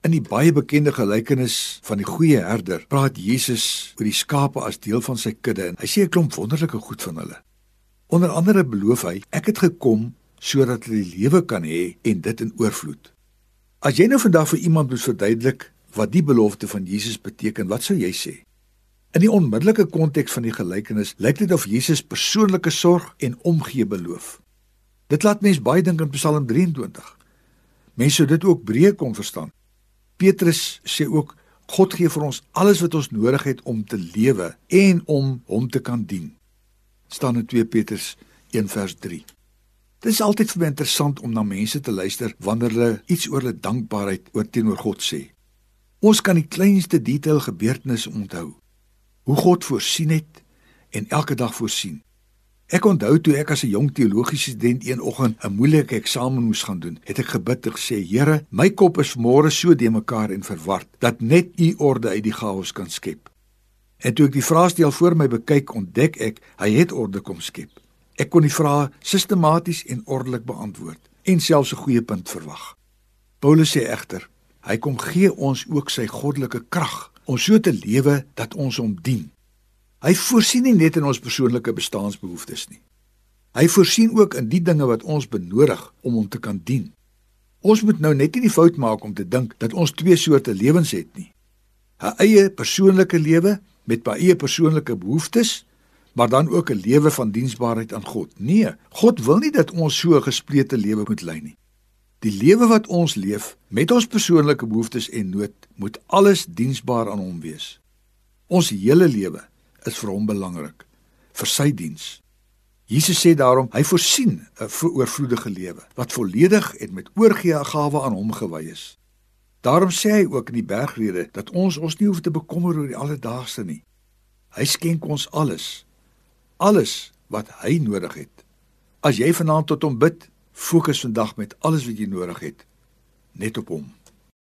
In die baie bekende gelykenis van die goeie herder, praat Jesus oor die skape as deel van sy kudde en hy sê 'n klomp wonderlike goed van hulle. Onder andere beloof hy: "Ek het gekom sodat hulle lewe kan hê en dit in oorvloed." As jy nou vandag vir iemand moet verduidelik wat die belofte van Jesus beteken, wat sou jy sê? In die onmiddellike konteks van die gelykenis lyk dit of Jesus persoonlike sorg en omgee beloof. Dit laat mens baie dink aan Psalm 23. Mense sou dit ook breë kon verstaan. Petrus sê ook God gee vir ons alles wat ons nodig het om te lewe en om hom te kan dien. staan in 2 Petrus 1 vers 3. Dit is altyd vir my interessant om na mense te luister wanneer hulle iets oor hulle dankbaarheid oor teenoor God sê. Ons kan die kleinste detail gebeurtenisse onthou hoe God voorsien het en elke dag voorsien. Ek onthou toe ek as 'n jong teologiese student een oggend 'n moeilike eksamen moes gaan doen, het ek gebid en gesê: "Here, my kop is môre so de mekaar en verward dat net U orde uit die chaos kan skep." En toe ek die vraestel voor my bekyk, ontdek ek hy het orde kom skep. Ek kon die vrae sistematies en ordelik beantwoord en selfs 'n goeie punt verwag. Paulus sê egter, hy kom gee ons ook sy goddelike krag om so te lewe dat ons hom dien. Hy voorsien nie net in ons persoonlike bestaansbehoeftes nie. Hy voorsien ook in die dinge wat ons benodig om hom te kan dien. Ons moet nou net nie die fout maak om te dink dat ons twee soorte lewens het nie. 'n Eie persoonlike lewe met baie persoonlike behoeftes, maar dan ook 'n lewe van diensbaarheid aan God. Nee, God wil nie dat ons so 'n gesplete lewe moet lei nie. Die lewe wat ons leef met ons persoonlike behoeftes en nood moet alles diensbaar aan hom wees. Ons hele lewe is vir hom belangrik, vir sy diens. Jesus sê daarom, hy voorsien 'n oorvloedige lewe wat volledig en met oorgee gawe aan hom gewy is. Daarom sê hy ook in die bergrede dat ons ons nie hoef te bekommer oor die alledaagse nie. Hy skenk ons alles, alles wat hy nodig het. As jy vanaand tot hom bid, Fokus vandag met alles wat jy nodig het net op hom.